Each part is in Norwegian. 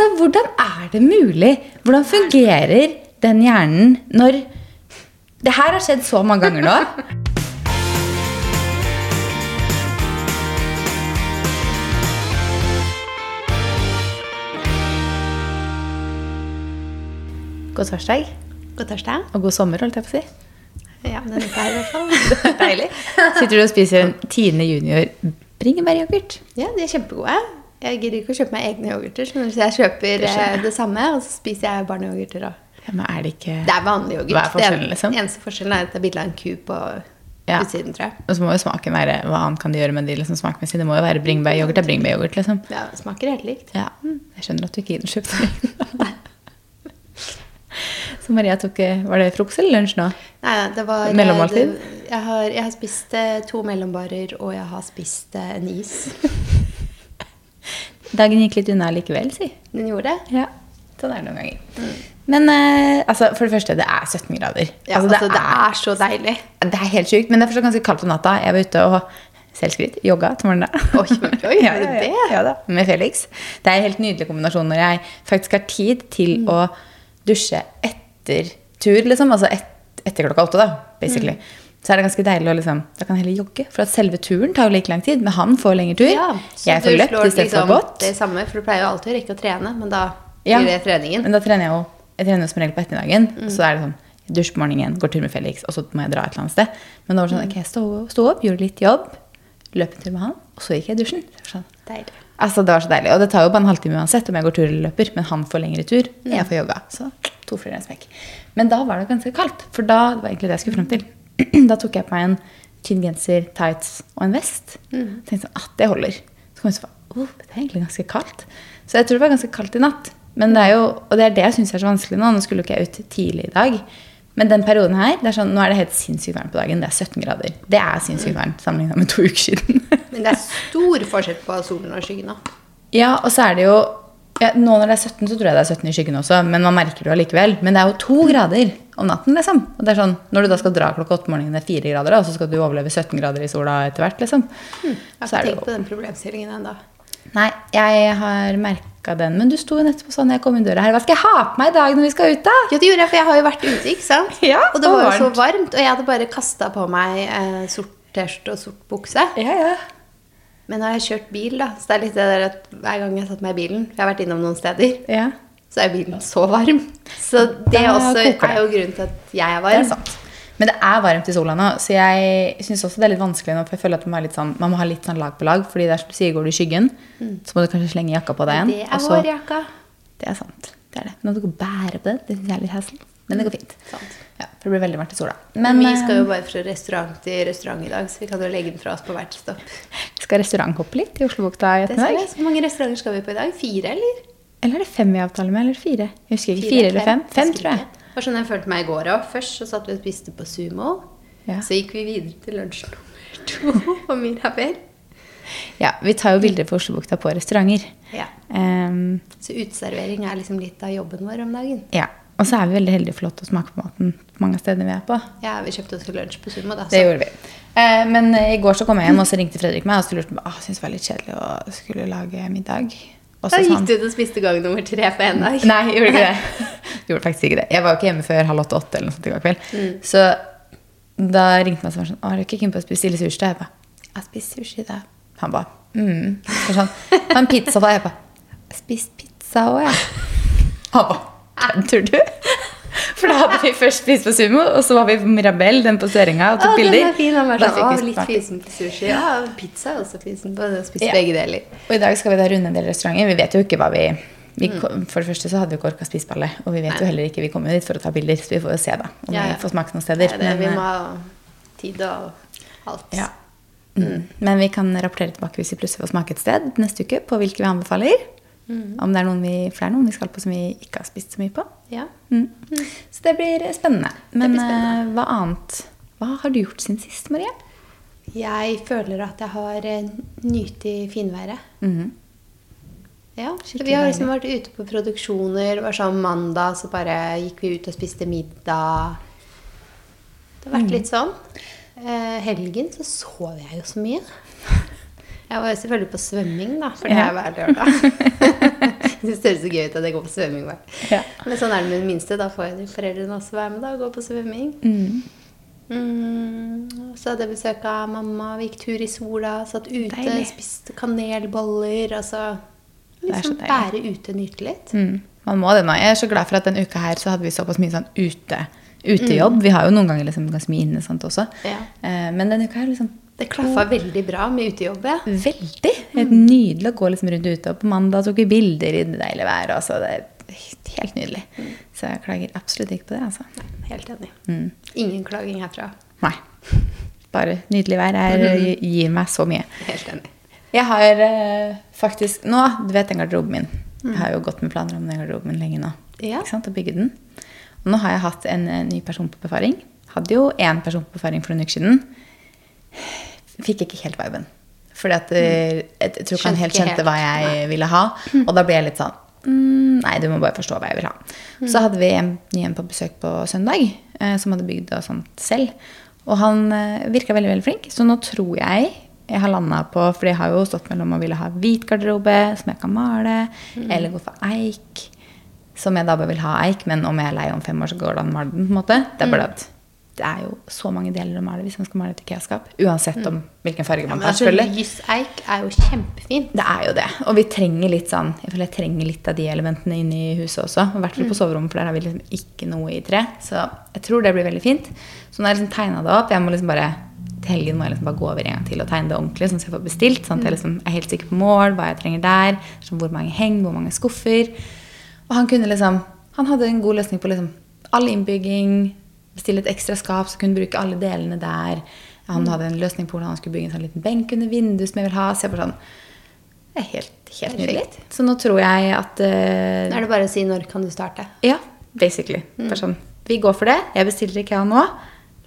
Altså, hvordan er det mulig? Hvordan fungerer den hjernen når Det her har skjedd så mange ganger nå. God torsdag. God torsdag. Og god sommer, holdt jeg på å si. Ja, den er her i hvert fall. Deilig. Sitter du og spiser en Tine Junior bringebæryoghurt? Ja, de er kjempegode. Jeg gidder ikke å kjøpe meg egne yoghurter, så jeg kjøper det, det samme, og så spiser jeg barneyoghurter òg. Ja, men er det ikke Det er vanlig yoghurt. Hva er forskjellen, liksom? Den eneste forskjellen er at det er bilde av en ku på Ja. utsiden, tror jeg. Og så må jo smaken være Hva annet kan de gjøre med de liksom smakmessig? Det må jo være bringebæryoghurt. Er bringebæryoghurt, liksom. Ja, det smaker helt likt. Ja, jeg skjønner at du ikke gir den kjøpt. Så Maria tok eh, Var det frokost eller lunsj nå? Nei, det var Mellommåltid? Jeg har, jeg har spist eh, to mellombarer, og jeg har spist eh, en is. Dagen gikk litt unna likevel, si. Den gjorde det. Ja, sånn er det noen ganger. Men eh, altså, for det første, det er 17 grader. Ja, altså, det, er, så deilig. det er helt sjukt. Men det er fortsatt ganske kaldt om natta. Jeg var ute og selvskritt, jogga til morgenen. Oi, oi, oi, ja, ja, det ja, det? ja da, med Felix. Det er en helt nydelig kombinasjon når jeg faktisk har tid til Mm. å dusje etter tur, liksom. Altså et, etter klokka åtte, da, basically. Mm. Så er det ganske deilig å liksom Da kan jeg heller jogge. For at selve turen tar jo like lang tid. Men han får lengre tur. Ja, så jeg får løpt istedenfor liksom gått. Det samme, for du pleier jo alltid å rekke å trene, men da Ja. blir det treningen. Men da trener jeg jo Jeg trener som regel på ettermiddagen. Mm. Så er det sånn dusj på morgenen, går tur med Felix, og så må jeg dra et eller annet sted. Men da var det sånn, ok, jeg stå, sto opp, gjorde litt jobb, løp en tur med han, og så gikk jeg i dusjen. Sånn. Deilig. Altså, det var så deilig. Og det tar jo bare en halvtime uansett om jeg går tur eller løper. Men han får lengre tur, Mm. jeg får jogga. Så to flere enn smekk. Men da var det ganske kaldt. For da det var egentlig det jeg skulle fram til. da tok jeg på meg en tynn genser, tights og en vest. Mm. Tenkte sånn, at det holder. Så kom jeg så på, oh, det er egentlig ganske kaldt. Så jeg tror det var ganske kaldt i natt. Men det er jo, og det er det jeg syns er så vanskelig nå. Nå skulle jo ikke jeg ut tidlig i dag. Men den perioden her, det er sånn, nå er det helt sinnssykt varmt på dagen. Det er 17 grader. Det er sinnssykt varmt sammenlignet med to uker siden. Men det er stor forskjell på solen og skyggen. Ja, og så er det jo ja, Nå når det er 17, så tror jeg det er 17 i skyggen også, men man merker det allikevel. Men det er jo to grader om natten, liksom. Og det er sånn, Når du da skal dra klokka åtte om morgenen, det er fire grader, og så skal du overleve 17 grader i sola etter hvert, liksom. Jeg har ikke tenkt på den problemstillingen ennå. Nei, jeg har merka den. Men du sto jo nettopp sånn jeg kom inn døra her. Hva skal jeg ha på meg i dag når vi skal ut, da? Ja, det gjorde jeg, for jeg har jo vært ute, ikke sant? Ja, og det var jo så varmt. varmt, og jeg hadde bare kasta på meg eh, sort T-skjorte og sort bukse. Ja, ja. Men nå har jeg kjørt bil, da, så det er litt det der at hver gang jeg har satt meg i bilen For jeg har vært innom noen steder, ja. så er bilen så varm. Så det er, også koker er jo grunnen til at jeg er varm. Det er sant. Men det er varmt i sola nå, så jeg syns også det er litt vanskelig nå. For jeg føler at man, må sånn, man må ha litt sånn lag på lag. Fordi er du sier, går du i skyggen, så må du kanskje slenge jakka på deg igjen. Det er vår vårjakka. Det er sant. Det er det. Men du gå og bære på det, det er litt hassle. Men det går fint. Sant. Ja, for det blir veldig varmt i sola. Men Men vi skal eh, jo bare fra restaurant til restaurant i dag, så vi kan jo legge den fra oss på hvert stopp. vi skal restauranthoppe litt i Oslobukta i Det skal vi. ettermiddag. Hvor mange restauranter skal vi på i dag? Fire, eller? Eller er det fem vi avtaler med, eller fire? Jeg husker ikke. Fire, eller fem? Fem, tror jeg. Det var sånn jeg følte meg i går òg. Først så satt vi og spiste på Sumo. Ja. Så gikk vi videre til lunsj nummer to på Mirabel. Ja, vi tar jo bilder på Oslobukta på restauranter. Ja. Um, Så uteservering er liksom litt av jobben vår om dagen. ja. Og så er vi veldig heldige for lov til å smake på maten på mange steder vi er på. Ja, vi kjøpte oss lunsj på Sumo, da. Det gjorde vi. Eh, men eh, i går så kom jeg hjem, og så ringte Fredrik meg og så lurte på, ah, syntes det var litt kjedelig å skulle lage middag. Også da gikk han du ut og spiste gang nummer tre på en dag. Nei, jeg gjorde ikke det. gjorde faktisk ikke det. Jeg var jo ikke hjemme før halv åtte-åtte eller noe sånt i går kveld. Så da ringte han og var sånn, å, er du ikke keen på å bestille sushi? da?» Jeg bare jeg har spist sushi da. Han ba, mm. Så sånn, og en pizza da. Jeg ba, jeg spist pizza også, jeg. Han ba, kødder du? For da hadde vi først spist på Sumo, og så var vi på Mirabel, den på Søringa, og Å, tok den bilder. er fin. Han var sånn, å, litt fysen på sushi. Ja, pizza er også fysen på. Jeg Ja. begge deler. Og i dag skal vi da runde en del restauranter. Vi vet jo ikke hva vi, vi mm. For det første så hadde vi ikke orka spise på alle. Og vi vet jo heller ikke Vi kommer jo dit for å ta bilder, så vi får jo se da om Ja, ja. vi får smake noen steder. er det. Vi må ha tid og alt. ja. mm. Men vi kan rapportere tilbake hvis vi plutselig får smake et sted neste uke på hvilke vi anbefaler. Om det er noen vi, for det er noen vi skal på som vi ikke har spist så mye på. Ja. Mm. Så det blir spennende. Men blir spennende. eh, hva annet Hva har du gjort siden sist, Marie? Jeg føler at jeg har eh, nytt i finværet. Mm. Ja, Skikkelig Vi har liksom vært ute på produksjoner. Det var sånn Mandag så bare gikk vi ut og spiste middag. Det har vært litt sånn. Eh, helgen så sov jeg jo så mye. Jeg var jo selvfølgelig på svømming, da, for det er hver lørdag. Jeg det ser så gøy ut at jeg går på svømming. hver. Ja. Men sånn er det med den minste. Da får jo foreldrene også være med da, og gå på svømming. Mm, så hadde jeg besøk av mamma, vi gikk tur i sola, satt ute, Deilig. spiste kanelboller. Altså liksom være ute og nyte litt. Mm. Man må det nå. Jeg er så glad for at denne uka her så hadde vi såpass mye sånn ute, utejobb. Vi har jo noen ganger liksom ganske mye inne sånt også. Ja. Eh, men denne uka her liksom Det klaffa veldig bra med utejobb. Ja. veldig. Helt nydelig å gå liksom rundt ute. Og på mandag tok vi bilder i det deilige været. Altså, det er helt nydelig. Så jeg klager absolutt ikke på det. altså. Helt enig. Mm. Ingen klaging herfra. Nei. Bare nydelig vær er, gir meg så mye. Helt enig. Jeg har eh, faktisk nå Du vet den garderoben min. Jeg har jo gått med planer om den garderoben min lenge nå. Ja. Ikke sant? Og bygge den. Og nå har jeg hatt en, en ny person på befaring. Hadde jo én person på befaring for en uke siden. Fikk ikke helt viben. Fordi at jeg, jeg tror ikke han helt kjente hva jeg ville ha. Og da ble jeg litt sånn mm, Nei, du må bare forstå hva jeg vil ha. Så hadde vi en ny en på besøk på søndag, eh, som hadde bygd det sånt selv. Og han eh, virka veldig veldig flink, så nå tror jeg jeg har landa på For jeg har jo stått mellom å ville ha hvit garderobe som jeg kan male, eller gå for eik. Som jeg da bare vil ha eik, men om jeg er lei om fem år, så går det an å male den. på en måte. Det er bare at det er jo så mange deler å male hvis man skal male et IKEA-skap. Uansett om hvilken farge man ja, tar. altså, lys eik er jo kjempefint. Det er jo det. Og vi trenger litt sånn Jeg føler jeg trenger litt av de elementene inne i huset også. I hvert fall på soverommet, for der har vi liksom ikke noe i tre. Så jeg tror det blir veldig fint. Så nå har jeg liksom tegna det opp. Jeg må liksom bare til helgen må jeg liksom bare gå over en gang til og tegne det ordentlig, sånn at jeg får bestilt. Sånn at jeg liksom er helt sikker på mål, hva jeg trenger der, sånn hvor mange heng, hvor mange skuffer. Og han kunne liksom Han hadde en god løsning på liksom all innbygging, bestille et ekstra skap, så kunne bruke alle delene der. Han hadde en løsning på hvordan han skulle bygge en sånn liten benk under vinduet som jeg vil ha. Så jeg bare sånn Det er helt, helt nydelig. Så nå tror jeg at uh, er det bare å si når kan du starte. Ja, basically. Bare sånn, vi går for det. Jeg bestiller IKEA nå.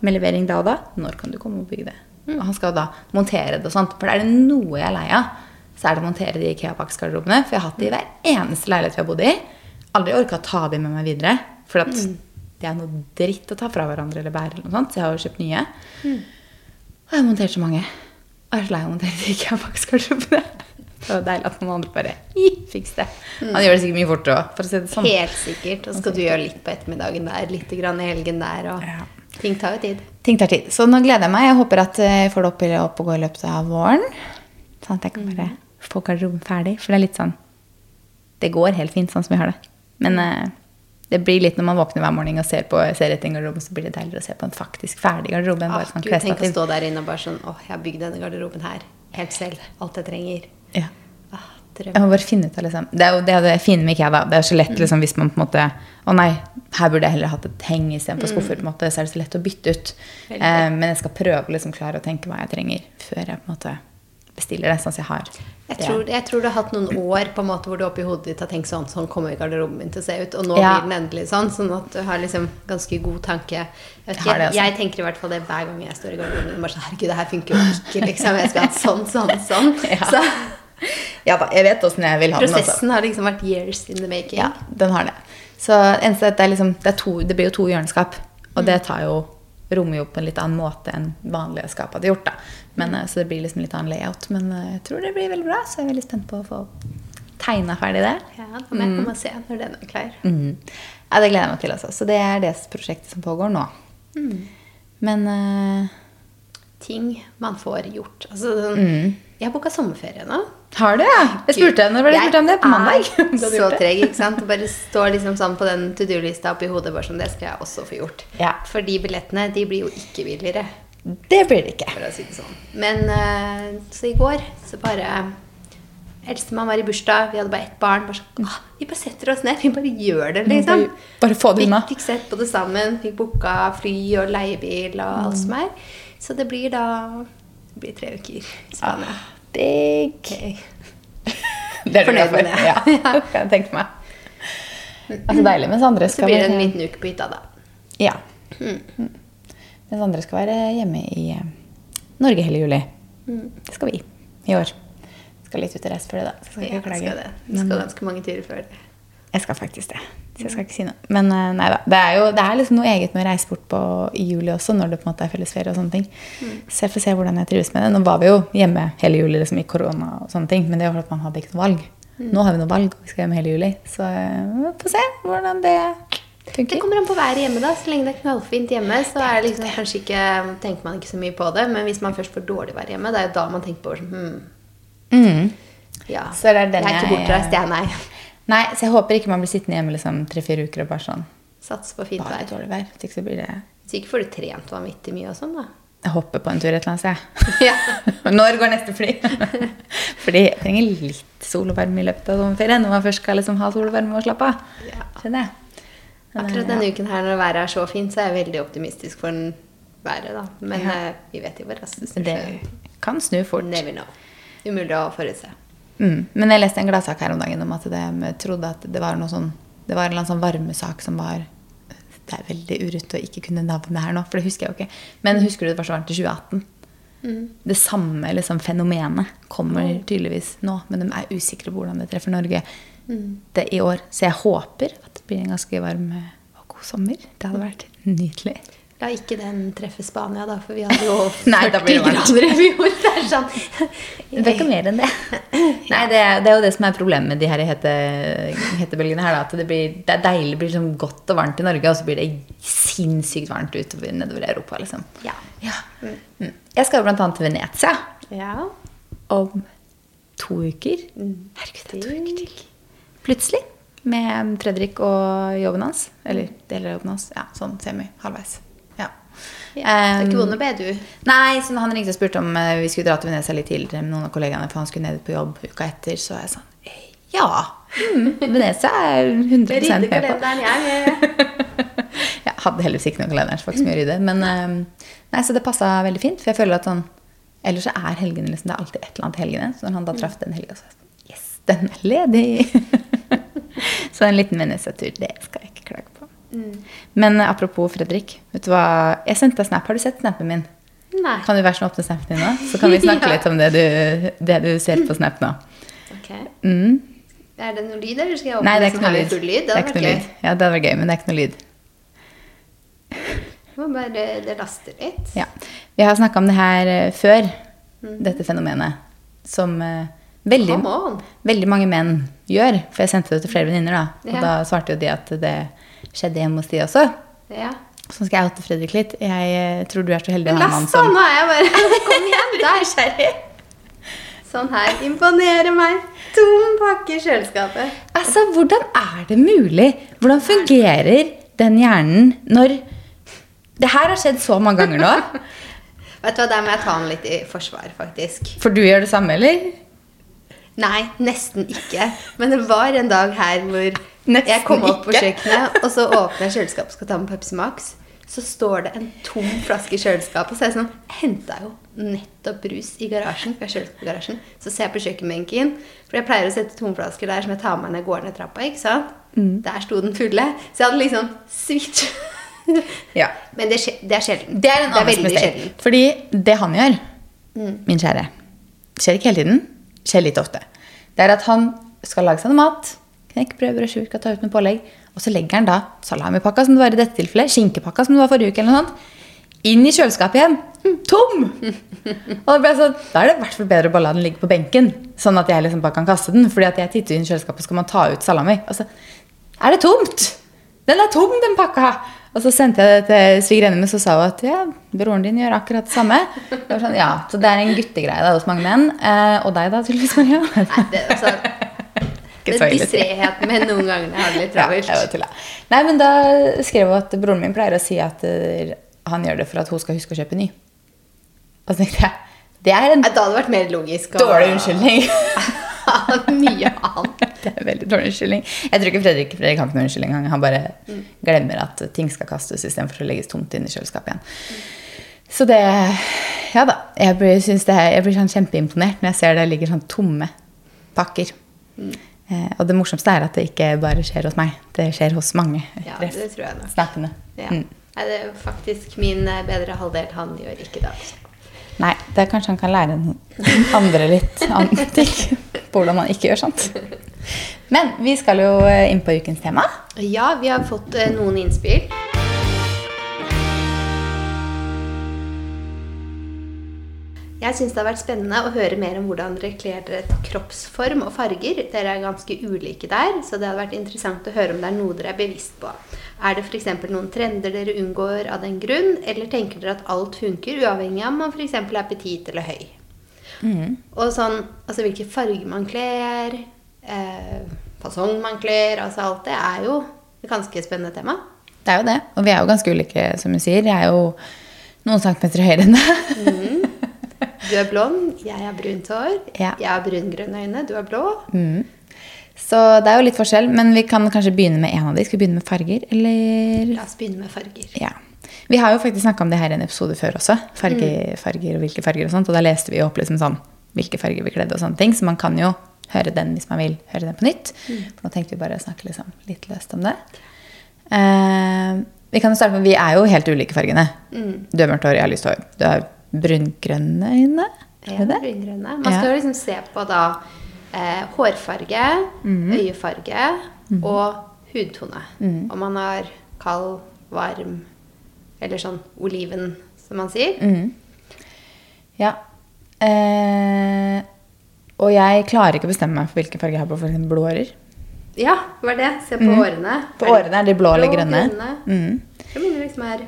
Med levering da og da. Når kan du komme og bygge det? Og han skal da montere det og sånt. For er det noe jeg er lei av, så er det å montere de IKEA-pakkgarderobene. For jeg har hatt det i hver eneste leilighet vi har bodd i. Aldri orka å ta de med meg videre. For at det er noe dritt å ta fra hverandre eller bære. eller noe sånt, Så jeg har jo kjøpt nye. Og jeg har montert så mange. Og jeg er så lei av å montere de har kjøpt. Det Det var deilig at noen andre bare fikser fiks det. Han gjør det sikkert mye fortere òg, for å si det sånn. Helt sikkert. Og skal du gjøre litt på ettermiddagen der, litt grann i helgen der. Og Ja. ting tar jo tid. Ting tar tid. Så nå gleder jeg meg. Jeg håper at eh, jeg får det opp, opp og gå i løpet av våren. Sånn at jeg kan bare få garderoben ferdig. For det er litt sånn Det går helt fint sånn som vi har det. Men eh, det blir litt når man våkner hver morgen og ser, på, ser etter en garderobe, så blir det deiligere å se på en faktisk ferdig garderobe enn Ah, bare sånn Gud, tenk å stå der inne og bare sånn Åh, jeg har bygd denne garderoben her. Helt selv. Alt jeg trenger. Ja. Ah, Jeg må bare finne ut av liksom. Det er jo det, er det fine med IKEA. da. Det er så lett liksom, hvis man på en måte Å nei, her burde jeg heller hatt et heng istedenfor skuffer. på en måte, Så er det så lett å bytte ut. Eh, men jeg skal prøve å liksom, klare å tenke hva jeg trenger, før jeg på en måte bestiller det. Sånn at jeg har Jeg tror, jeg tror du har hatt noen år på en måte hvor du oppi hodet ditt har tenkt sånn Sånn kommer garderoben min til å se ut. Og nå Ja. blir den endelig sånn. Sånn at du har liksom ganske god tanke. Jeg, Jeg ikke, altså. jeg tenker i hvert fall det hver gang jeg står i garderoben. Bare sånn, Herregud, det her funker jo ikke, liksom. Jeg skulle hatt sånn, sånn, sånn. Ja. Så Ja da, jeg vet åssen jeg vil ha den. Altså. prosessen har liksom vært years in the making. Ja, den har det. Så eneste det, er liksom, det, er to, det blir jo to hjørneskap. Og det tar jo, rommer jo på en litt annen måte enn vanlige skap hadde gjort. da. Men, eh, Så det blir liksom litt annen layout. Men eh, jeg tror det blir veldig bra, så jeg er veldig spent på å få tegna ferdig det. Ja, da må jeg komme og se når den er klar. Mm. Ja, det gleder jeg meg til. altså. Så det er det prosjektet som pågår nå. Men uh, Ting man får gjort. Altså, sånn, Mm. Jeg har booka sommerferie nå. har du, ja? Jeg spurte henne jeg spurte om det på mandag. Jeg er så treg, ikke sant? Og bare står liksom sånn på den to do-lista oppi hodet. bare sånn, Det skal jeg også få gjort. Ja. For de billettene de blir jo ikke billigere. Det blir det ikke. si det sånn. Men eh, så i går så bare Eldstemann var i bursdag, vi hadde bare ett barn. Bare så, vi bare setter oss ned, vi bare gjør det, liksom. Bare, bare få det unna. fikk sett på det sammen, fikk booka fly og leiebil og alt som er. Så det blir da det blir tre uker i Spania. Ah, digg. Okay. Det er Fornøyd for. med det. Ja, det kan jeg tenke meg. Altså deilig mens andre Så blir det en liten uke på hytta, da. Ja. Mm. Mens andre skal være hjemme i eh, Norge hele juli. Det skal vi i år. Skal litt ut og reise før det, da. Skal ikke klage. skal det. Skal ganske mange turer før det. Jeg skal faktisk det. Så jeg skal ikke si noe. Men eh, nei da. Det er jo det er liksom noe eget med å reise bort på i juli også, når det på en måte er fellesferie og sånne ting. Så jeg får se hvordan jeg trives med det. Nå var vi jo hjemme hele juli liksom, i korona og sånne ting, men det var fordi man hadde ikke noe valg. Nå har vi noe valg, vi skal hjem hele juli. Så eh, vi får se hvordan det Det kommer an på været hjemme, da. Så lenge det er knallfint hjemme, så er det liksom kanskje ikke, tenker man ikke så mye på det. Men hvis man først får dårlig vær hjemme, det er jo da man tenker på sånn hmm, Mm. ja. Så det er den jeg er ikke bortreist, jeg, nei. Nei, så jeg håper ikke man blir sittende hjemme liksom tre-fire uker og bare sånn Sats på fint vær. dårlig vær. Hvis ikke så blir det ikke får du trent vanvittig mye og sånn, da. Jeg hopper på en tur et eller annet sted. Ja. Når går neste fly? Fordi jeg trenger litt sol og varme i løpet av sommerferien når man først skal liksom ha sol og varme og slappe av. Ja. Skjønner jeg. Akkurat eh, denne uken her når været er så fint, så er jeg veldig optimistisk for den været, da. Men Ja. eh, vi vet jo hva raskt det Det kan snu fort. Never know. Umulig å forutse. Mm. Men jeg leste en gladsak her om dagen om at de trodde at det var noe sånn Det var en eller annen sånn varmesak som var Det er veldig urutt å ikke kunne navnet her nå, for det husker jeg jo ikke. Men husker du det var så varmt i 2018? Det samme liksom, fenomenet kommer tydeligvis nå, men de er usikre på hvordan det treffer Norge det i år. Så jeg håper at det blir en ganske varm og god sommer. Det hadde vært nydelig. La ikke den treffe Spania, da, for vi hadde jo 40 blir det varmt. grader i fjor. Det er sånn Det er ikke mer enn det. Nei, det er, det er jo det som er problemet med de her hete, hetebølgene her. Da, at det, blir, det er deilig, det blir liksom godt og varmt i Norge, og så blir det sinnssykt varmt utover nedover i Europa. liksom. Ja. Ja. Mm. Jeg skal jo blant annet til Venezia ja. om to uker. Herregud, det er to uker til. Plutselig. Med Fredrik og jobben hans. Eller deler av jobben hans. Ja, sånn semi. Halvveis. Ja. ja. Det er ikke Um, vondt å be, du. Nei, så han ringte og spurte om eh, vi skulle dra til Venezia litt tidligere med noen av kollegaene, for han skulle ned på jobb uka etter. Så jeg sa eh, ja. Mm, Venezia er 100 Jeg med på. jeg. Jeg hadde heldigvis ikke noen kalender, så var ikke så mye å rydde. Men eh, nei, så det passa veldig fint, for jeg føler at sånn Ellers så er helgene liksom, det er alltid et eller annet helgene. Så når han da traff den helga, så var jeg sånn Yes, den er ledig! så en liten Venezia-tur, det skal jeg ikke klage på. Men eh, apropos Fredrik, vet du hva Jeg sendte deg snap. Har du sett snappen min? Nei. Kan du være sånn åpne snappen din nå? Så kan vi snakke Ja. litt om det du, det du ser på snap nå. Ok. Mm. Er det noe lyd, eller skal jeg åpne Nei, det er ikke noe lyd. lyd? Det er ikke noe lyd. Ja, det hadde vært gøy, men det er ikke noe lyd. Det bare det laster litt. Ja. Vi har snakka om det her eh, før, Mm. dette fenomenet, som eh, veldig, veldig mange menn gjør. For jeg sendte det til flere venninner, da. Og Ja. da svarte jo de at det skjedde hjemme hos de også. Ja. Så skal jeg oute Fredrik litt. Jeg eh, tror du er så heldig å ha en mann last som nå er jeg bare Kom igjen, der. Sånn her. Imponerer meg. Tom pakke i kjøleskapet. Altså, hvordan er det mulig? Hvordan fungerer den hjernen når Det her har skjedd så mange ganger nå. Vet du hva, Der må jeg ta den litt i forsvar, faktisk. For du gjør det samme, eller? Nei, nesten ikke. Men det var en dag her hvor Nesten jeg kom opp på kjøkkenet, og så åpner jeg kjøleskapet og skal ta med Pepsi Max. Så står det en tom flaske i kjøleskapet. Så er jeg sånn Henta jo nettopp brus i garasjen. For jeg på garasjen. Så ser jeg på kjøkkenbenken. For jeg pleier å sette tomflasker der som jeg tar med når jeg går ned trappa. ikke sant? Mm. Der sto den fulle. Så jeg hadde liksom switch. Ja. Men det, det er sjelden. Det er en annen mistake. sjelden. Fordi det han gjør, Mm. min kjære, skjer ikke hele tiden, skjer litt ofte. Det er at han skal lage seg noe mat, knekkebrød, brødskiver, skal ta ut med pålegg, og så legger han da salamipakka, som det var i dette tilfellet, skinkepakka, som det var forrige uke, eller noe sånt, inn i kjøleskapet igjen. Tom! Og da, sånn, da er det i hvert fall bedre å bare la den ligge på benken, sånn at jeg liksom bare kan kaste den, fordi at jeg titter inn i kjøleskapet, skal man ta ut salami. Og så er det tomt! Den er tom, den pakka! Og så sendte jeg det til svigerinnen min, så sa hun at ja, broren din gjør akkurat det samme. Det sånn, ja, Så det er en guttegreie da, hos mange menn. Eh, og deg da, tydeligvis, Maria. Nei, det, altså, så ille. distreheten min noen ganger har det litt travelt. Ja. Nei, men da skrev hun at broren min pleier å si at eh, han gjør det for at hun skal huske å kjøpe ny. Og så tenkte jeg, det er en Da hadde det vært mer logisk. dårlig unnskyldning. mye annet. Det er veldig dårlig unnskyldning. Jeg tror ikke Fredrik, Fredrik har ikke noen unnskyldning engang. Han bare glemmer at ting skal kastes istedenfor å legges tomt inn i kjøleskapet igjen. Så det Ja da. Jeg blir, det, jeg blir sånn kjempeimponert når jeg ser det ligger sånn tomme pakker. Eh, og det morsomste er at det ikke bare skjer hos meg. Det skjer hos mange. Ja, det tror jeg nok. Snakkende. Ja. Mm. Nei, det er faktisk min eh, bedre halvdel. Han gjør ikke det. altså. Nei, det er kanskje han kan lære den andre litt andre ting på hvordan man ikke gjør sånt. Men vi skal jo eh, inn på ukens tema. Ja, vi har fått eh, noen innspill. Jeg syns det har vært spennende å høre mer om hvordan dere kler dere kroppsform og farger. Dere er ganske ulike der, så det hadde vært interessant å høre om det er noe dere er bevisst på. Er det f.eks. noen trender dere unngår av den grunn, eller tenker dere at alt funker, uavhengig av om man f.eks. er petit eller høy? Og sånn, altså hvilke farger man kler, eh, fasong man kler, altså alt det er jo et ganske spennende tema. Det er jo det. Og vi er jo ganske ulike, som du sier. Jeg er jo noen centimeter høyere enn deg. Du er blond, jeg har brunt hår. Ja. Jeg har brungrønne øyne, du er blå. Så det er jo litt forskjell, men vi kan kanskje begynne med en av de. Skal vi begynne med farger, eller? La oss begynne med farger. Ja. Vi har jo faktisk snakka om det her i en episode før også. Farger, Mm. Farger og hvilke farger og sånt. Og da leste vi jo opp liksom sånn hvilke farger vi kledde og sånne ting. Så man kan jo høre den hvis man vil høre den på nytt. Mm. For nå tenkte vi bare å snakke liksom litt løst om det. Uh, vi kan jo starte med Vi er jo helt ulike fargene. Mm. Du har mørkt hår, jeg har lyst hår. Du har brungrønne øyne. Ja, Er brungrønne. Man skal jo liksom se på da eh, hårfarge, mm. øyefarge og hudtone. Mhm. Om man har kald, varm eller sånn oliven, som man sier. Mhm. Ja. Eh, og jeg klarer ikke å bestemme meg for hvilken farge jeg har på f.eks. blå ører. Ja, hva er det. Se på årene. Mhm. På årene er de blå eller grønne. grønne. Mm. Jeg minner liksom er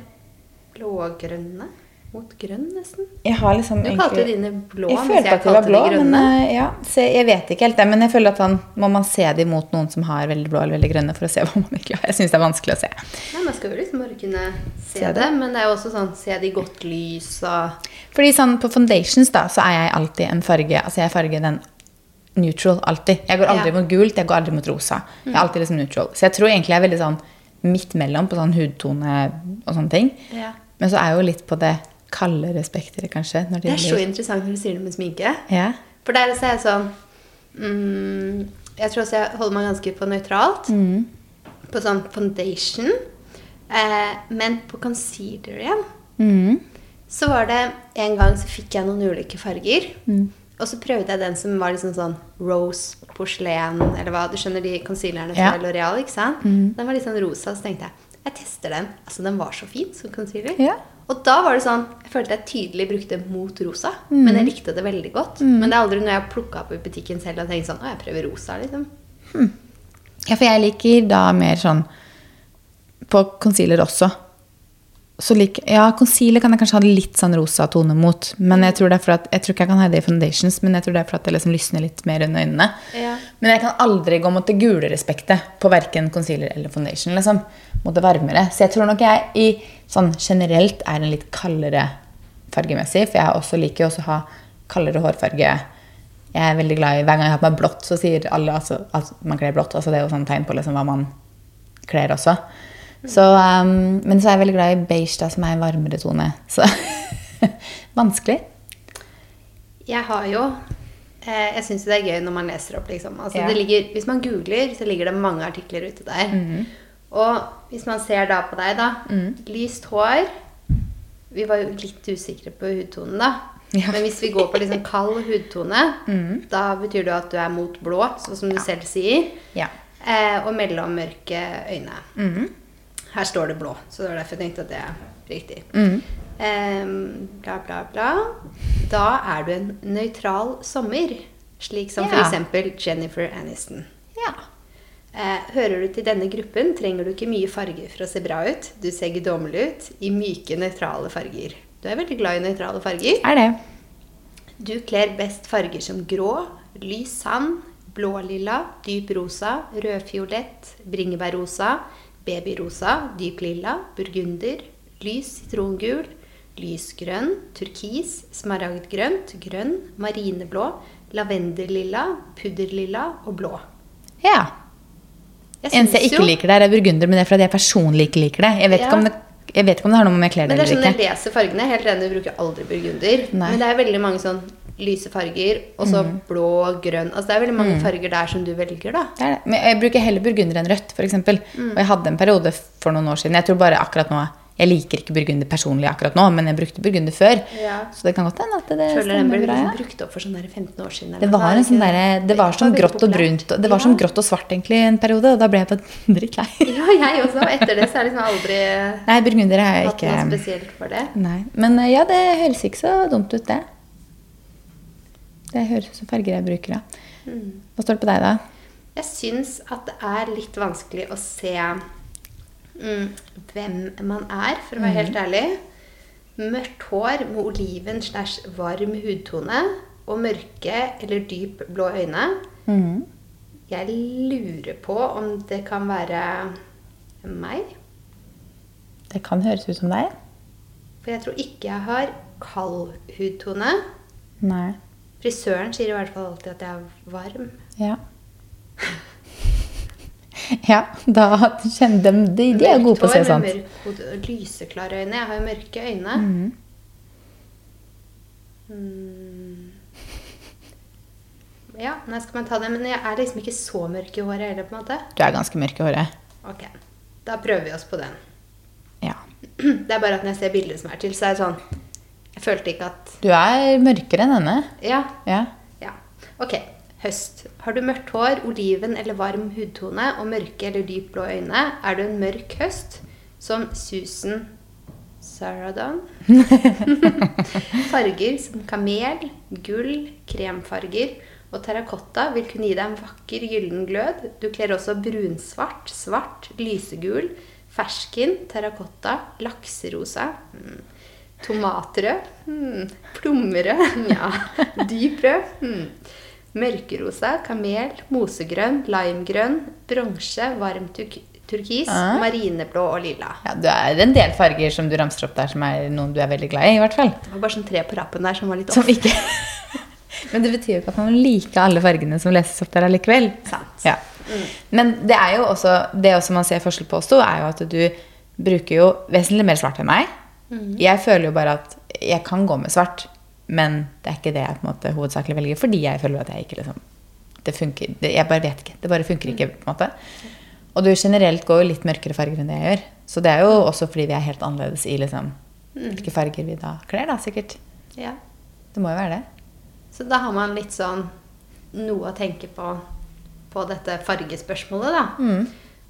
blågrønne mot grønn, nesten. Jeg har liksom Du kalte egentlig- dine blå, Jeg følte jeg at de var blå, de men eh, ja, se, jeg vet ikke helt det. Men jeg føler at han, må man se dem mot noen som har veldig blå eller veldig grønne, for å se hva man virkelig har. Jeg syns det er vanskelig å se. Nei, Man skal jo liksom bare kunne se, Se det. det. men det er jo også sånn se det i godt lys og Fordi sånn på foundations da, så er jeg alltid en farge Altså jeg farger den neutral alltid. Jeg går aldri Ja. mot gult, jeg går aldri mot rosa. Jeg er alltid liksom neutral. Så jeg tror egentlig jeg er veldig sånn midt mellom på sånn hudtone og sånne ting. Ja. Men så er jeg jo litt på det kaldere spekteret, kanskje. Når Det er så interessant når du sier det med sminke. ja. For der så er jeg sånn mm, Jeg tror også jeg holder meg ganske på nøytralt. Mm. På sånn foundation. Eh, men på concealer igjen Mm. så var det en gang så fikk jeg noen ulike farger. Mm. Og så prøvde jeg den som var liksom sånn rose, porselen, eller hva. Du skjønner de concealerne Ja. fra L'Oreal, ikke sant? Mm. Den var litt sånn rosa, så tenkte jeg jeg tester den. Altså, den var så fin som concealer. Ja. Og da var det sånn Jeg følte jeg tydelig brukte mot rosa. Mm. Men jeg likte det veldig godt. Men det er aldri når jeg har plukka opp i butikken selv og tenkt sånn Å, jeg prøver rosa, liksom. Ja, for jeg liker da mer sånn På concealer også. Så lik, ja, concealer kan jeg kanskje ha litt sånn rosa tone mot. Men jeg tror det er for at, jeg tror ikke jeg kan ha det i foundations, men jeg tror det er for at det liksom lysner litt mer under øynene. Ja. Men jeg kan aldri gå mot det gule respektet på verken concealer eller foundation. liksom. Mot det varmere. Så jeg tror nok jeg i sånn generelt er en litt kaldere fargemessig. For jeg også liker også å ha kaldere hårfarge. Jeg er veldig glad i, Hver gang jeg har på meg blått, så sier alle altså, at man kler blått. Altså det er jo sånn tegn på liksom hva man kler også. Så, um, men så er jeg veldig glad i beige, da, som er en varmere tone. Så vanskelig. Jeg har jo eh, Jeg syns det er gøy når man leser opp, liksom. Altså, Ja. det ligger, hvis man googler, så ligger det mange artikler ute der. Mhm. Og hvis man ser da på deg, da. Mm. Lyst hår. Vi var jo litt usikre på hudtonen, da. Ja. Men hvis vi går på liksom kald hudtone, mm. da betyr det at du er mot blå, sånn som du selv sier. Ja. Eh, og mellommørke øyne. Her står det blå, så det var derfor jeg tenkte at det er riktig. Mm. Um, bla, bla, bla. Da er du en nøytral sommer. Slik som Ja. f.eks. Jennifer Aniston. ja. Uh, hører du til denne gruppen, trenger du ikke mye farger for å se bra ut. Du ser guddommelig ut i myke, nøytrale farger. Du er veldig glad i nøytrale farger. Er det. Du kler best farger som grå, lys sand, blålilla, dyp rosa, rødfiolett, bringebærrosa, babyrosa, dyp lilla, burgunder, lys sitrongul, lysgrønn, turkis, smaragdgrønt, grønn, marineblå, lavendellilla, pudderlilla og blå. Ja. Eneste jeg ikke jo- liker der, er burgunder, men det er fordi jeg personlig ikke liker det. Jeg vet, Ja. ikke, om det, jeg vet ikke om det har noe med klær kler det Men det er sånn eller jeg leser fargene. Helt enig, du bruker aldri burgunder. Nei. Men det er veldig mange sånn lyse farger, og så Mm. blå, grønn Altså det er veldig mange farger der som du velger, da. Det det. Men jeg bruker heller burgunder enn rødt, f.eks. Mm. Og jeg hadde en periode for noen år siden Jeg tror bare akkurat nå Jeg liker ikke burgunder personlig akkurat nå, men jeg brukte burgunder før. Ja. Så det kan godt hende at det Føler den ble bra. Ja. brukt opp for sånn 15 år siden. eller Det var, en sånn der, det var som grått og brunt. Det var som grått og svart egentlig en periode, og da ble jeg bare drittlei. Ja, jeg også. Og etter det så er liksom aldri Nei, burgunder er jeg hatt noe spesielt for det. Nei. Men eh, ja, det høres ikke så dumt ut, det. Det høres ut som farger jeg bruker, ja. Mm. Hva står det på deg, da? Jeg syns at det er litt vanskelig å se mm, hvem man er, for å være helt ærlig. Mørkt hår med oliven slash varm hudtone og mørke eller dyp blå øyne. Mm. Jeg lurer på om det kan være meg. Det kan høres ut som deg. For jeg tror ikke jeg har kald hudtone. Nei. Frisøren sier i hvert fall alltid at jeg er varm. Ja. ja, da kjenner de De, de er gode på å se Mørkt hår med mørk hode lyseklare øyne. Jeg har jo mørke øyne. Mm. Mm. Ja, nå skal man ta det? Men jeg er liksom ikke så mørk i håret heller, på en måte. Du er ganske mørk i håret. Ok, da prøver vi oss på den. Ja. Det er bare at når jeg ser bilder som er til, så er det sånn Jeg følte ikke at Du er mørkere enn henne. Ja. Ja. ja. Ok, høst. Har du mørkt hår, oliven eller varm hudtone og mørke eller dyp blå øyne, er du en mørk høst som Susan Saradon. Farger som kamel, gull, kremfarger og terrakotta vil kunne gi deg en vakker gyllen glød. Du kler også brunsvart, svart, lysegul, fersken, terrakotta, lakserosa, mm, tomatrød, Hmm. plommerød, ja, dyp rød, mm, mørkerosa, kamel, mosegrønn, limegrønn, bronse, varm turk turkis, Ah. marineblå og lilla. ja. Det er en del farger som du ramser opp der, som er noen du er veldig glad i, i hvert fall. Det var bare sånn tre på rappen der som var litt Som off. ikke Men det betyr jo ikke at man liker alle fargene som leses opp der allikevel. Sant. Ja. Men det er jo også det også man ser forskjell på oss to, er jo at du bruker jo vesentlig mer svart enn meg. Jeg føler jo bare at jeg kan gå med svart, men det er ikke det jeg på en måte hovedsakelig velger, fordi jeg føler at jeg ikke liksom det funker, det, Jeg bare vet ikke. Det bare funker ikke. på en måte. Og du generelt går jo litt mørkere farger enn det jeg gjør. Så det er jo også fordi vi er helt annerledes i liksom hvilke farger vi da kler, da, sikkert. Ja. Det må jo være det. Så da har man litt sånn noe å tenke på på dette fargespørsmålet, da. Mm.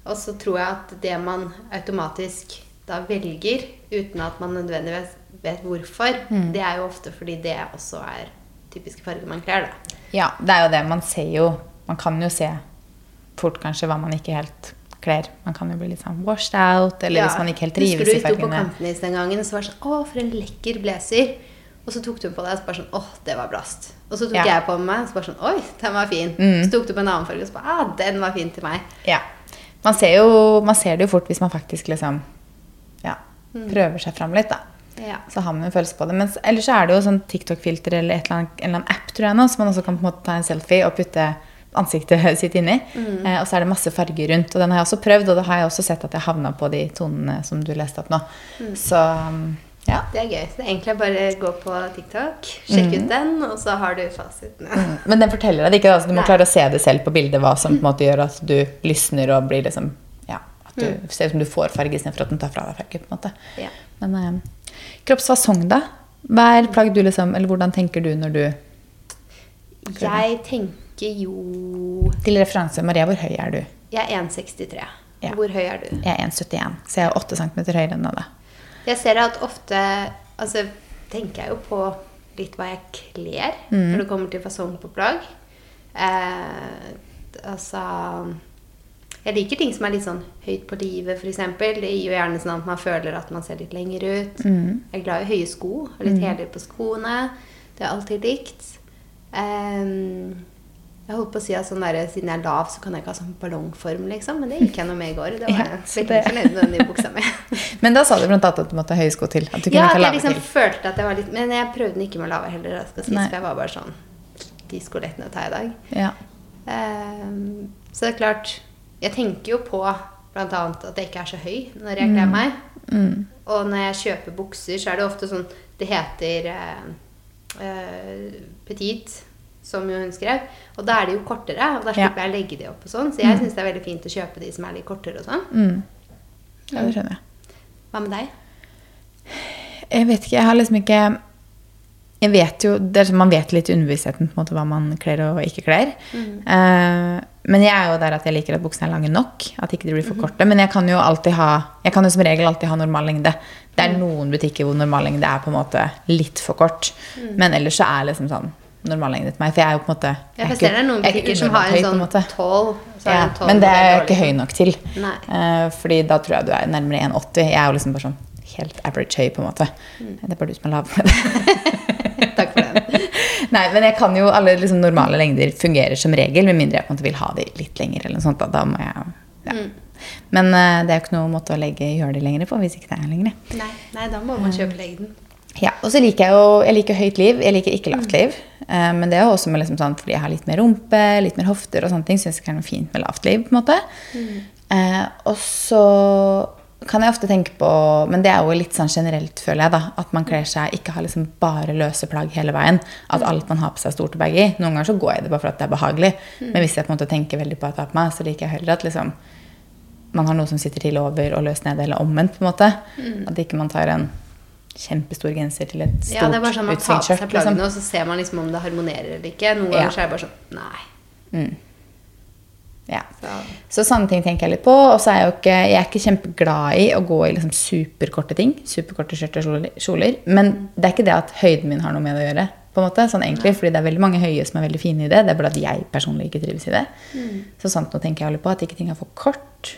Og så tror jeg at det man automatisk da velger, uten at man nødvendigvis vet hvorfor, Mm. det er jo ofte fordi det også er typiske farger man kler, da. Ja, det er jo det. Man ser jo Man kan jo se fort kanskje hva man ikke helt kler. Man kan jo bli litt sånn washed out, eller Ja. hvis man ikke helt trives i fargene. Husker du vi sto på. Kantenis den gangen, og så var det sånn Å, for en lekker blazer. Og så tok du på deg, og så bare sånn Åh, det var blast. Og så tok Ja. jeg på meg, og så bare sånn Oi, den var fin. Mm. Så tok du på en annen farge, og så bare Å, den var fin til meg. Ja. Man ser, jo, man ser det jo fort hvis man faktisk liksom ja, Mm. prøver seg fram litt, da. Ja. Så har man en følelse på det. Men ellers er det jo sånn TikTok-filter eller eller annet, en eller annen app, tror jeg nå, som man også kan på en måte ta en selfie og putte ansiktet sitt inni. Mm. Eh, og så er det masse farger rundt. Og den har jeg også prøvd, og da har jeg også sett at jeg havna på de tonene som du leste opp nå. Mm. Så um, ja. Det er gøy. Så det er egentlig bare å gå på TikTok, sjekke ut den, og så har du fasiten. Mm, Men den forteller deg det ikke. Altså, du må Nei. klare å se det selv på bildet, hva som på en måte gjør at du lysner og blir liksom at du Mm. ser ut som du får farge istedenfor at den tar fra deg farge. på en måte. Ja. Men eh, kroppsfasong, da? Hva er plagg du liksom Eller hvordan tenker du når du Jeg tenker jo Til referanse, Maria, hvor høy er du? Jeg er 1,63. Ja. Hvor høy er du? Jeg er 1,71, så jeg er 8 cm høyere enn deg. Jeg ser at ofte Altså tenker jeg jo på litt hva jeg kler Mm. når det kommer til fasong på plagg. Eh, altså Jeg liker ting som er litt sånn høyt på livet, f.eks. Det gir jo gjerne sånn at man føler at man ser litt lenger ut. Mm. Jeg er glad i høye sko. Og litt hæler på skoene. Det er alltid likt. Um, jeg holdt på å si at sånn der, siden jeg er lav, så kan jeg ikke ha sånn ballongform, liksom. Men det gikk jeg noe med i går. Det var Ja, jeg så veldig det- fornøyd med den nye buksa mi. Men da sa du blant annet at du måtte ha høye sko til. At du kunne Ja, jeg lave liksom til. følte at jeg var litt Men jeg prøvde den ikke med lave heller. Jeg skal si, for jeg var bare sånn De skolettene tar jeg i dag. Ja. Um, så det er klart Jeg tenker jo på annet at jeg ikke er så høy når jeg kler meg. Mm. Og når jeg kjøper bukser, så er det ofte sånn Det heter eh, eh, petit, som jo hun skrev. Og da er de jo kortere, og da Ja. slipper jeg å legge de opp og sånn. Så jeg syns det er veldig fint å kjøpe de som er litt kortere og sånn. Mm. ja, det skjønner jeg. Hva med deg? Jeg vet ikke, jeg har liksom ikke Jeg vet jo, det Man vet litt i underbevisstheten på en måte hva man kler og ikke kler. Eh, men jeg er jo der at jeg liker at buksene er lange nok. At ikke de blir for korte. Men jeg kan jo alltid ha Jeg kan jo som regel alltid ha normal lengde. Det er noen butikker hvor normal lengde er på en måte litt for kort. Men ellers så er liksom sånn normallengde til meg. For jeg er jo på en måte jeg jeg ser det er noen er butikker som har en sånn tolv. så Ja, de en 12 men det er jeg ikke høy nok til. Nei. Eh, fordi da tror jeg du er nærmere 1,80. Jeg er jo liksom bare sånn helt average høy, på en måte. Mm. Det er bare du som er lav. Takk for den. Nei, men jeg kan jo alle liksom, normale lengder fungerer som regel, med mindre jeg på en måte vil ha de litt lenger. eller noe sånt. Da, da må jeg, ja. Mm. Men uh, det er jo ikke noe måte å legge, gjøre de lengre på hvis ikke det er lengre. Nei, nei, da må man kjøpe lengden. Ja, og så liker jeg jo jeg liker høyt liv, jeg liker ikke lavt liv. Eh, men det er jo også med liksom sånn, fordi jeg har litt mer rumpe, litt mer hofter og sånne ting, syns jeg det er noe fint med lavt liv. på en måte. Eh, og så kan jeg ofte tenke på, men det er jo litt sånn generelt, føler jeg, da, at man kler seg ikke har liksom bare løse plagg hele veien. At alt man har på seg, er stort og baggy. Noen ganger så går jeg i det bare for at det er behagelig. Men hvis jeg på en måte tenker veldig på at jeg har på meg, så liker jeg heller at liksom man har noe som sitter til over og løst ned, eller omvendt. på en måte. At ikke man tar en kjempestor genser til et stort Ja, det er bare sånn man tar på seg plaggene, og så ser man liksom om det harmonerer eller ikke. Noen Ja. ganger så er det bare sånn Nei. Ja. Så, Så sånne ting tenker jeg litt på. Og så er jeg jo ikke, jeg er ikke kjempeglad i å gå i liksom superkorte ting. Superkorte skjørt og kjoler-. Men det er ikke det at høyden min har noe med det å gjøre. på en måte, sånn egentlig, fordi det er veldig mange høye som er veldig fine i det. Det er bare at jeg personlig ikke trives i det. Så sant nå tenker jeg alle på. At ikke ting er for kort.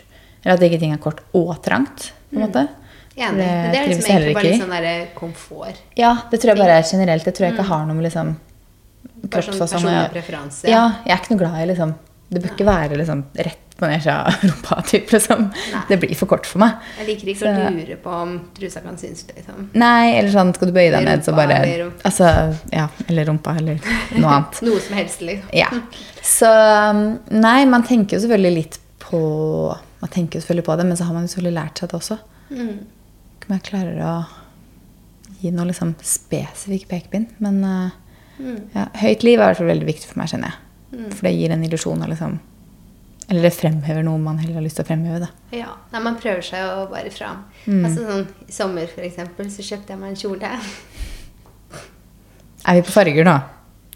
Eller at ikke ting er kort og trangt. på en måte. enig. Men det er liksom egentlig bare litt sånn komfort. Ja, det tror jeg bare er generelt. Det tror jeg ikke har noe med liksom Bare sånn personlig preferanse. Ja, jeg er ikke noe glad i liksom Det bør ikke være liksom rett på av rumpa. Typ, liksom. Det blir for kort for meg. Jeg liker ikke å lure på om trusa kan synes, liksom. Nei, eller sånn skal du bøye deg ned, så bare eller. Altså, ja, eller rumpa, eller noe annet. Noe som helst, liksom. Ja. Så um, nei, man tenker jo selvfølgelig litt på Man tenker jo selvfølgelig på det, men så har man jo selvfølgelig lært seg det også. Mm. Ikke om jeg klarer å gi noe liksom spesifikk pekepinn, men uh, Mm. ja, høyt liv er i hvert fall veldig viktig for meg, skjønner jeg. For det gir en illusjon av liksom Eller det fremhever noe man heller har lyst til å fremheve. da. Ja, Nei, man prøver seg jo bare fram. Mm. Altså sånn, I sommer for eksempel, så kjøpte jeg meg en kjole. Er vi på farger nå?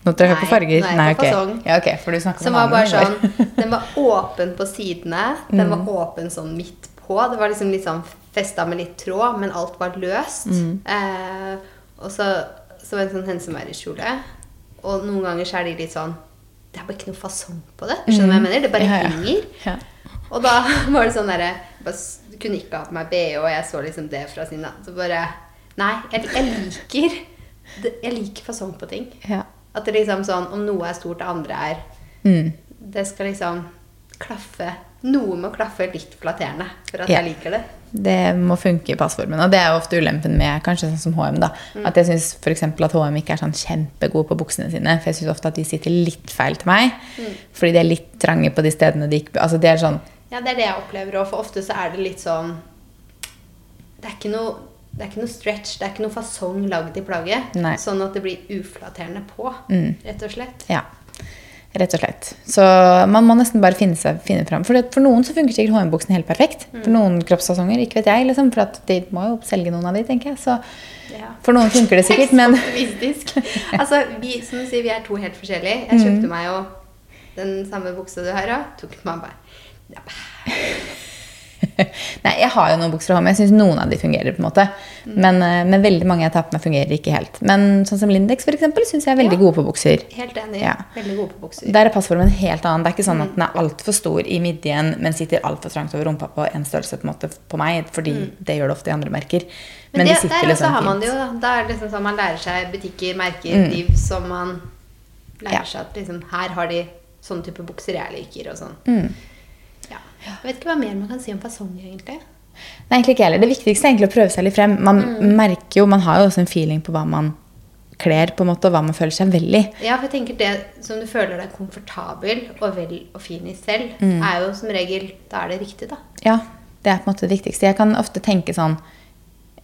Nå tror jeg Nei, på farger. er jeg på fasong. Ja, ok, for du snakket Som om var bare sånn Den var åpen på sidene. Den Mm. var åpen sånn midt på. Det var liksom litt sånn festa med litt tråd, men alt var løst. Mm. Eh, og så, så var det en sånn hensemæreskjole. Og noen ganger så er de litt sånn Det er bare ikke noe fasong på det. Skjønner du hva jeg mener? Det bare Mm. Ja, ja. henger. Ja. Og da var det sånn derre Kunne ikke ha på meg BH, og jeg så liksom det fra sin. Så bare Nei, jeg, jeg liker Jeg liker fasong på ting. Ja. At det liksom sånn Om noe er stort, det andre er Mm. Det skal liksom klaffe Noe må klaffe litt flatterende for at Ja. jeg liker det. Det må funke i passformen. Og det er jo ofte ulempen med kanskje sånn som HM. da. Mm. At jeg syns f.eks. at HM ikke er sånn kjempegode på buksene sine. For jeg syns ofte at de sitter litt feil til meg. Mm. Fordi de er litt trange på de stedene de ikke Altså det er sånn Ja, det er det jeg opplever òg, for ofte så er det litt sånn Det er ikke noe det er ikke noe stretch, det er ikke noe fasong lagd i plagget. Nei. Sånn at det blir uflatterende på, Mm. rett og slett. Ja. Rett og slett. Så man må nesten bare finne, seg, finne fram. For, det, for noen så funker sikkert HM-buksen helt perfekt. For Mm. noen kroppsfasonger, ikke vet jeg. liksom, For de må jo selge noen av de, tenker jeg. Så Ja. for noen funker det sikkert, men Altså, vi, som du sier, vi er to helt forskjellige. Jeg Mm. kjøpte meg jo den samme buksa du har òg. Tok meg bare Nei, jeg har jo noen bukser å ha med. Jeg syns noen av de fungerer. på en måte. Mm. Men, eh, men veldig mange jeg tar på meg, fungerer ikke helt. Men sånn som Lindex, eksempel, syns jeg er veldig Ja. gode på bukser. Helt enig. Ja. Veldig gode på bukser. Der er passformen helt annen. Det er ikke sånn Mm. at den er altfor stor i midjen, men sitter altfor trangt over rumpa på en størrelse på, en måte, på meg. Fordi det gjør det ofte i andre merker. Men, Men, de det, sitter der liksom har man det jo. da. Da er det liksom sånn man lærer seg butikker, merker, Mm. liv som man lærer Ja. seg at liksom her har de sånn type bukser jeg liker, og sånn. Mm. Jeg vet ikke hva mer man kan si om fasong, egentlig. Nei, egentlig ikke heller. Det viktigste er egentlig å prøve seg litt frem. Man Mm. merker jo, man har jo også en feeling på hva man kler, på en måte, og hva man føler seg vel i. Ja, for jeg tenker det som du føler deg komfortabel og vel og fin i selv, Mm. er jo som regel Da er det riktig, da. Ja, det er på en måte det viktigste. Jeg kan ofte tenke sånn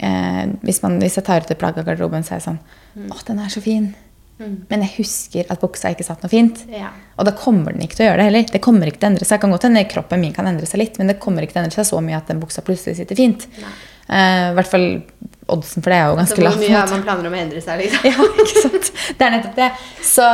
eh, hvis, man, hvis jeg tar ut et plagg av garderoben, så er jeg sånn Å, den er så fin. Mm. Men jeg husker at buksa ikke satt noe fint. Ja. Og da kommer den ikke til å gjøre det heller. Det kommer ikke til å endre seg. Det kan godt hende kroppen min kan endre seg litt, men det kommer ikke til å endre seg så mye at den buksa plutselig sitter fint. Eh, I hvert fall oddsen for det er jo ganske hvor lav. på en mye har man planer om å endre seg, liksom? Ja, ikke sant? Det er nettopp det. Så,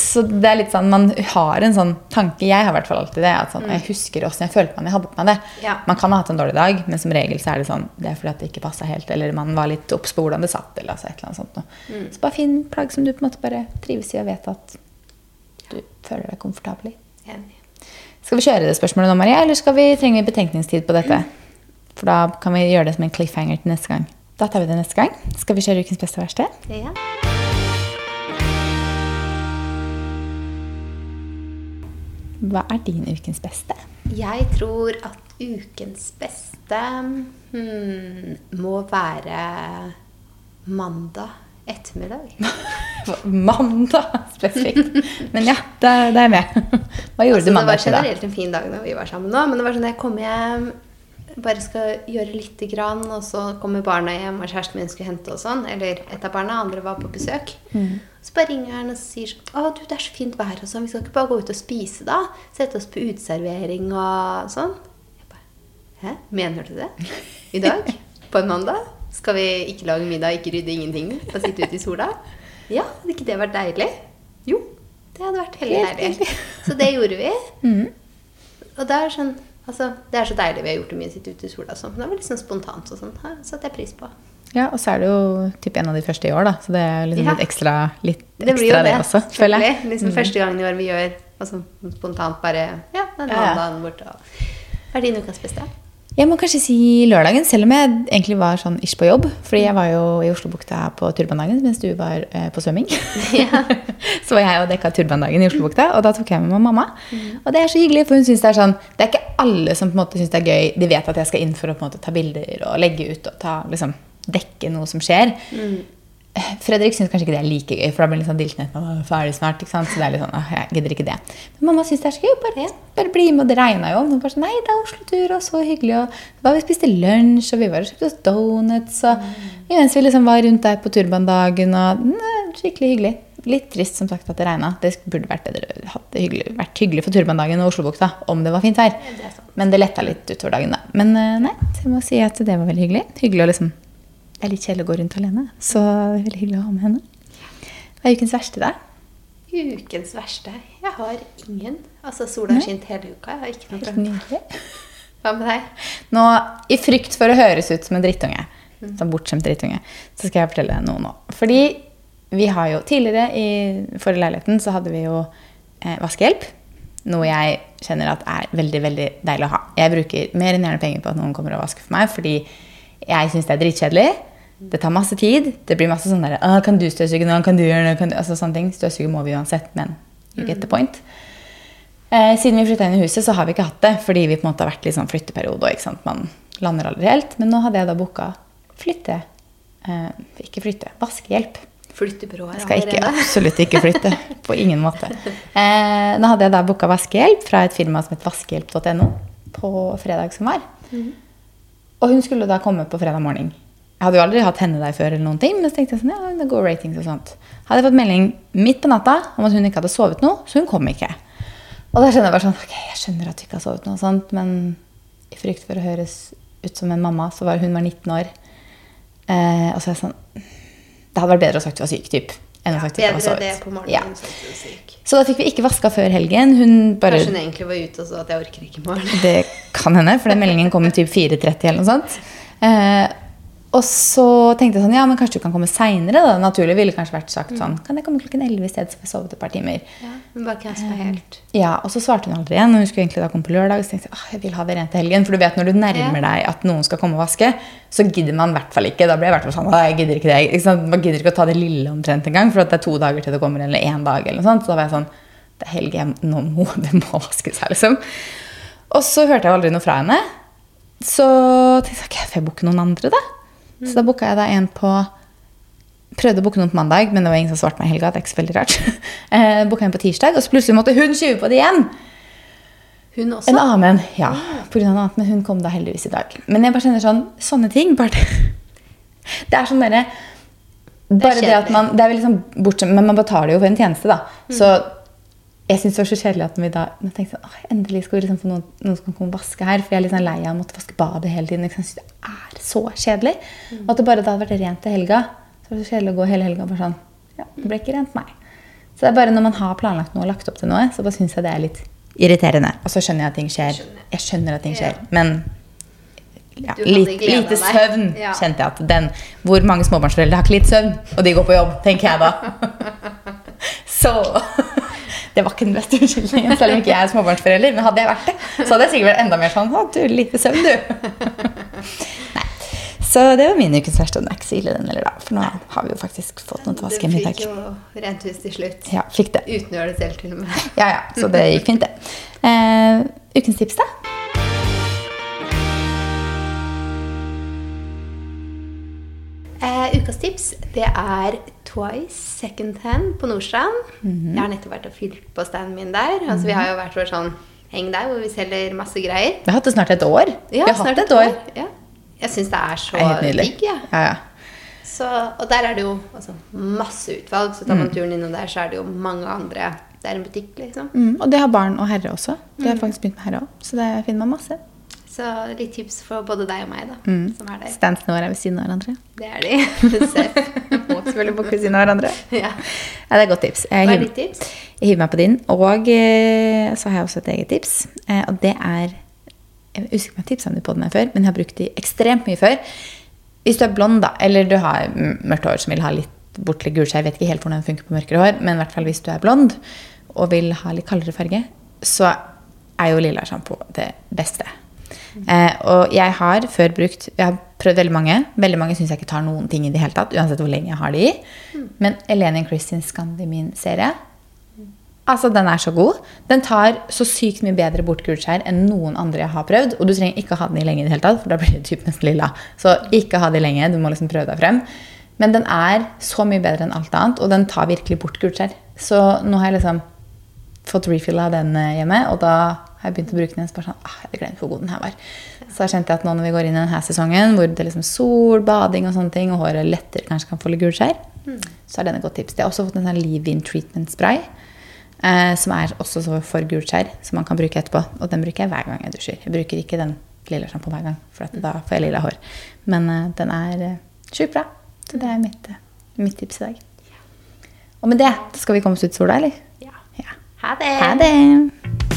så det er litt sånn, man har en sånn tanke, jeg har i hvert fall alltid det, at sånn, jeg husker åssen jeg følte meg jeg hadde på meg det. Mm. Ja. Man kan ha hatt en dårlig dag, men som regel så er det sånn, det er fordi at det ikke passa helt, eller man var litt obs på hvordan det satt, eller altså et eller annet sånt. Mm. Så bare finn plagg som du på en måte bare trives i og vet at du føler deg komfortabel i. Enig. Skal vi kjøre det spørsmålet nå, Maria, eller skal vi, trenger vi betenkningstid på dette? For da kan vi gjøre det som en cliffhanger til neste gang. Da tar vi det neste gang. Skal vi kjøre ukens beste og verste? Ja. Hva er din ukens beste? Jeg tror at ukens beste hmm, må være mandag ettermiddag. Mandag spesifikt. Men ja, det er, er jeg med. Hva gjorde Altså, du mandag det til var da? generelt en fin dag når vi var sammen nå, men det var sånn jeg kom hjem, bare skal gjøre lite grann, og så kommer barna hjem, og kjæresten min skulle hente og sånn, eller et av barna, andre var på besøk. Mm. Så bare ringer han og sier sånn, å du, det er så fint vær og sånn, vi skal ikke bare gå ut og spise da? Sette oss på uteservering og sånn. Jeg bare, hæ? Mener du det? I dag? På en mandag? Skal vi ikke lage middag, ikke rydde ingenting, Bare sitte ute i sola? Ja, hadde ikke det vært deilig? Jo, det hadde vært veldig deilig. Så det gjorde vi. Mm. Og da er det sånn Altså, det er så deilig vi har gjort det mye, sitte ute i sola og sånn. Men det var sånn spontant og sånn. Her satte jeg pris på. Ja, og så er det jo typ en av de første i år, da. Så det er liksom Ja. litt ekstra, litt Det ekstra jo det, også, føler jeg. Liksom mm. første gangen i år vi gjør altså, spontant bare Ja, den Ja, ja. mandagen borte. og- er din ukas beste? Jeg må kanskje si lørdagen, selv om jeg egentlig var sånn ish på jobb. Fordi jeg var jo i Oslobukta på turbandagen mens du var eh, på svømming. så var jeg og dekka turbandagen i Oslobukta, og da tok jeg med meg mamma. Og det er så hyggelig, for hun synes det er sånn Det er ikke alle som på en måte syns det er gøy. De vet at jeg skal inn for å på en måte ta bilder og legge ut og ta, liksom, dekke noe som skjer. Fredrik syns kanskje ikke det er like gøy, for da blir han litt sånn diltende. «Åh, Ferdig snart, ikke sant? Så det er litt sånn, jeg gidder ikke det. Men mamma syns det er så gøy. Bare, bare bli med. Og det regna jo. Og bare sånn, nei, det er Oslo-tur, og så hyggelig. Og da vi spiste lunsj, og vi var og kjøpte oss donuts. Og imens vi liksom var rundt der på turbandagen, og ne, skikkelig hyggelig. Litt trist som sagt at det regna. Det burde vært, bedre, hadde hyggelig, vært hyggelig for turbandagen og Oslobukta om det var fint vær. er. Men det letta litt utover dagen, da. Men eh, nei, så jeg må si at det var veldig hyggelig. Hyggelig å liksom Det er litt kjedelig å gå rundt alene, så det er veldig hyggelig å ha med henne. Hva er ukens verste, da? Ukens verste? Jeg har ingen. Altså, sola har skint hele uka. Jeg har ikke noe problem. Hva med deg? Nå, i frykt for å høres ut som en drittunge, som bortskjemt drittunge, så skal jeg fortelle deg noe nå. Fordi vi har jo tidligere i forrige leiligheten så hadde vi jo eh, vaskehjelp. Noe jeg kjenner at er veldig veldig deilig å ha. Jeg bruker mer enn gjerne penger på at noen kommer og vasker for meg, fordi jeg syns det er dritkjedelig. Det tar masse tid. Det blir masse sånn der ah, Kan du støvsuge nå? Kan du gjøre det? Kan du? Altså sånne ting. Støvsuge må vi uansett, men you get the point. Eh, siden vi flytta inn i huset, så har vi ikke hatt det. Fordi vi på en måte har vært litt sånn flytteperiode. Ikke sant? Man lander aldri helt. Men nå hadde jeg da booka flytte... Eh, ikke flytte, vaskehjelp. Flyttebyrået skal ikke, absolutt ikke flytte. På ingen måte. Eh, nå hadde jeg da booka vaskehjelp fra et firma som het vaskehjelp.no på fredag som var. Og hun skulle da komme på fredag morgen. Jeg hadde jo aldri hatt henne der før, eller noen ting, men så tenkte jeg sånn, ja, det går ratings og sånt. Hadde jeg fått melding midt på natta om at hun ikke hadde sovet noe, så hun kom ikke. Og da skjønner jeg bare sånn, ok, jeg skjønner at du ikke har sovet noe sånt, men i frykt for å høres ut som en mamma, så var hun var 19 år. Eh, og så er jeg sånn, det hadde vært bedre å sagt du var syk, typ, enn å sagt du ikke var sovet. det på morgenen. Ja. enn syk. Så da fikk vi ikke vaska før helgen. Hun bare Kanskje hun egentlig var ute og så at jeg orker ikke i morgen. Det kan hende, for den meldingen kom typ 4.30 eller noe sånt. Eh, og så tenkte jeg sånn, ja, men kanskje du kan komme seinere. Naturlig ville kanskje vært sagt sånn Kan jeg komme klokken 11 i stedet, så får jeg sove et par timer. Ja, men bare casta helt. Ja, Og så svarte hun aldri igjen. og Hun skulle egentlig da komme på lørdag. Så tenkte jeg, «Åh, jeg vil ha det rent til helgen. For du vet når du nærmer deg at noen skal komme og vaske, så gidder man i hvert fall ikke. Da blir jeg i hvert fall sånn, jeg gidder ikke det. Ikke? Man gidder ikke å ta det lille omtrent engang, for at det er to dager til det kommer, eller én dag. eller noe sånt. Så da var jeg sånn Det er helg, nå må det må vaskes her, liksom. Og så hørte jeg aldri noe fra henne. Så tenkte jeg, ok, får jeg booke noen andre, da? Så da booka jeg da en på Prøvde å booke noen på mandag, men det var ingen som svarte meg i helga. det er ikke så veldig rart. Eh, booka en på tirsdag, og så plutselig måtte hun skyve på det igjen. Hun også? En annen, ja. På grunn av noe annet, men hun kom da heldigvis i dag. Men jeg bare kjenner sånn, sånne ting bare Det er sånn derre Bare det at man Det er vel liksom bortsett, men man betaler jo for en tjeneste, da. Så jeg syns det var så kjedelig at vi da jeg tenkte sånn, endelig skal vi liksom få noen, noen som kan komme og vaske her. For jeg er litt sånn lei av å måtte vaske badet hele tiden. Jeg synes det er så kjedelig. Og at det bare da hadde vært rent til helga. Så var det så kjedelig å gå hele helga bare sånn Ja, det ble ikke rent nei. Så det er bare når man har planlagt noe og lagt opp til noe, så bare syns jeg det er litt irriterende. Og så skjønner jeg at ting skjer. Jeg skjønner at ting skjer. Men ja, litt, lite søvn Ja. kjente jeg at den Hvor mange småbarnsforeldre har ikke litt søvn, og de går på jobb, tenker jeg da. Så det var ikke den beste unnskyldningen, selv om ikke jeg er småbarnsforelder. Men hadde jeg vært det, så hadde jeg sikkert vært enda mer sånn Å, du, lite søvn, du. Nei. Så det var min ukens verste. Den er ikke så ille, den heller, da. For nå har vi jo faktisk fått noen til å vaske Du i fikk jo rent hus til slutt. Ja, fikk det. Uten å gjøre det selv, til og med. Ja, ja. Så det gikk fint, det. Eh, ukens tips, da? Eh, ukas tips det er Twice Second Hand på Nordstrand. Mhm. Jeg har nettopp vært og fylt på standen min der. Altså, vi har jo vært vår sånn heng der hvor vi selger masse greier. Vi har hatt det snart et år. Ja, snart hatt et år. Ja. Jeg syns det er så digg. Ja. Ja, ja. Så, og der er det jo altså, masse utvalg. Så tar Mm. man turen innom der, så er det jo mange andre. Det er en butikk, liksom. Mm, og det har barn og herre også. Det har faktisk begynt med herre òg. Så det finner man masse. Så litt tips for både deg og meg, da, Mm. som er der. Våre er ved siden av hverandre. Det er de. Må selvfølgelig bo ved siden av hverandre. Ja. Ja, det er et godt tips. Jeg Hva er ditt tips? jeg hiver meg på din. Og eh, så har jeg også et eget tips. Eh, og det er Jeg husker ikke om jeg har tipsa om det på den her før, men jeg har brukt de ekstremt mye før. Hvis du er blond, da, eller du har mørkt hår som vil ha litt bortlig gulskjær, jeg vet ikke helt hvordan det funker på mørkere hår, men i hvert fall hvis du er blond og vil ha litt kaldere farge, så er jo lilla sjampo det beste. Eh, og jeg har før brukt Jeg har prøvd veldig mange. Veldig mange syns jeg ikke tar noen ting i det hele tatt. uansett hvor lenge jeg har de i. Men Eleni Kristin Scandimin-serie Altså, Den er så god. Den tar så sykt mye bedre bort gulskjær enn noen andre jeg har prøvd. Og du trenger ikke ha den i lenge, i det hele tatt, for da blir det typ nesten lilla. Så ikke ha det lenge. Du må liksom prøve deg frem. Men den er så mye bedre enn alt annet, og den tar virkelig bort gulskjær. Så nå har jeg liksom fått refill av den eh, hjemme, og da jeg begynt å bruke den. Så bare sånn, ah, jeg hadde glemt hvor god den her var. Så jeg at nå når vi går inn i denne sesongen, hvor det er liksom sol, bading og sånne ting, og håret lettere kanskje kan få litt gulskjær, så er denne et godt tips. Jeg har også fått en sånn leave-in treatment spray. Eh, som er også så for gulskjær, som man kan bruke etterpå. Og den bruker jeg hver gang jeg dusjer. Jeg bruker ikke den lilla sjampoen hver gang, for at da får jeg lilla hår. Men eh, den er eh, sjukt bra. Så det er mitt, eh, mitt tips i dag. Og med det skal vi komme oss ut i sola, eller? Ja. Ja. Ha det! Ha det!